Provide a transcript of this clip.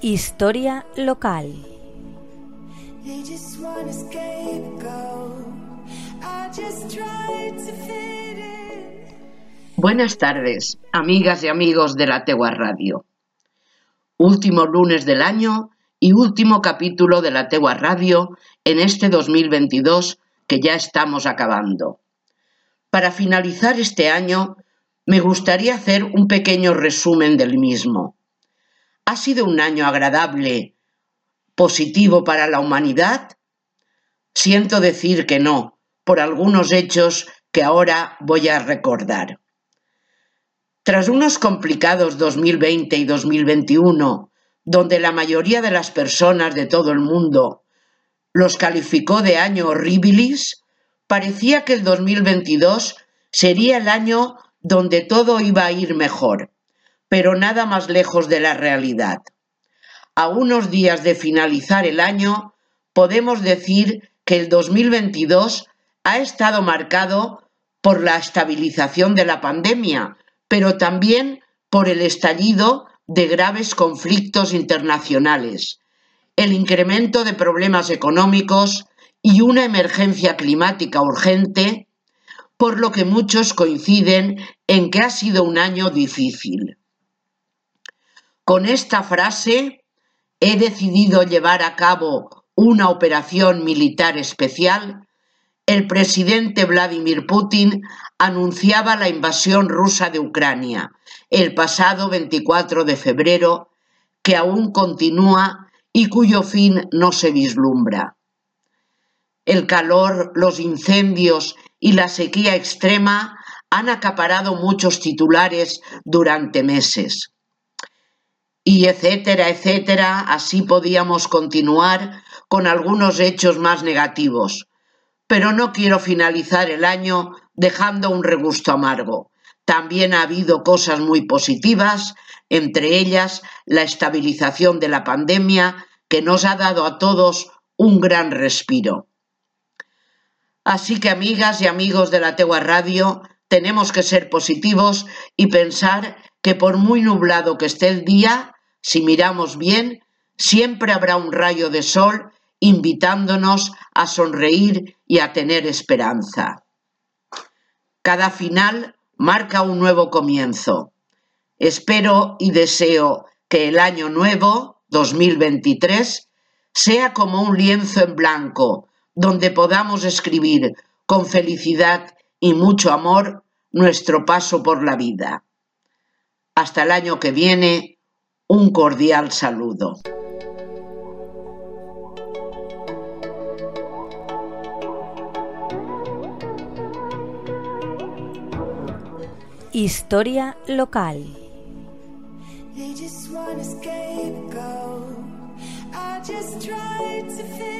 Historia local. Buenas tardes, amigas y amigos de la Tegua Radio. Último lunes del año y último capítulo de la Tegua Radio en este 2022 que ya estamos acabando. Para finalizar este año, me gustaría hacer un pequeño resumen del mismo. ¿Ha sido un año agradable, positivo para la humanidad? Siento decir que no, por algunos hechos que ahora voy a recordar. Tras unos complicados 2020 y 2021, donde la mayoría de las personas de todo el mundo los calificó de año horribilis, parecía que el 2022 sería el año donde todo iba a ir mejor, pero nada más lejos de la realidad. A unos días de finalizar el año, podemos decir que el 2022 ha estado marcado por la estabilización de la pandemia, pero también por el estallido de graves conflictos internacionales, el incremento de problemas económicos y una emergencia climática urgente, por lo que muchos coinciden en que ha sido un año difícil. Con esta frase he decidido llevar a cabo una operación militar especial. El presidente Vladimir Putin anunciaba la invasión rusa de Ucrania el pasado 24 de febrero, que aún continúa y cuyo fin no se vislumbra. El calor, los incendios y la sequía extrema han acaparado muchos titulares durante meses. Y etcétera, etcétera, así podíamos continuar con algunos hechos más negativos. Pero no quiero finalizar el año dejando un regusto amargo. También ha habido cosas muy positivas, entre ellas la estabilización de la pandemia que nos ha dado a todos un gran respiro. Así que amigas y amigos de la Tegua Radio, tenemos que ser positivos y pensar que por muy nublado que esté el día, si miramos bien, siempre habrá un rayo de sol invitándonos a sonreír y a tener esperanza. Cada final marca un nuevo comienzo. Espero y deseo que el año nuevo 2023 sea como un lienzo en blanco donde podamos escribir con felicidad y mucho amor nuestro paso por la vida. Hasta el año que viene, un cordial saludo. Historia local. They just want a scapegoat. I just tried to fit in.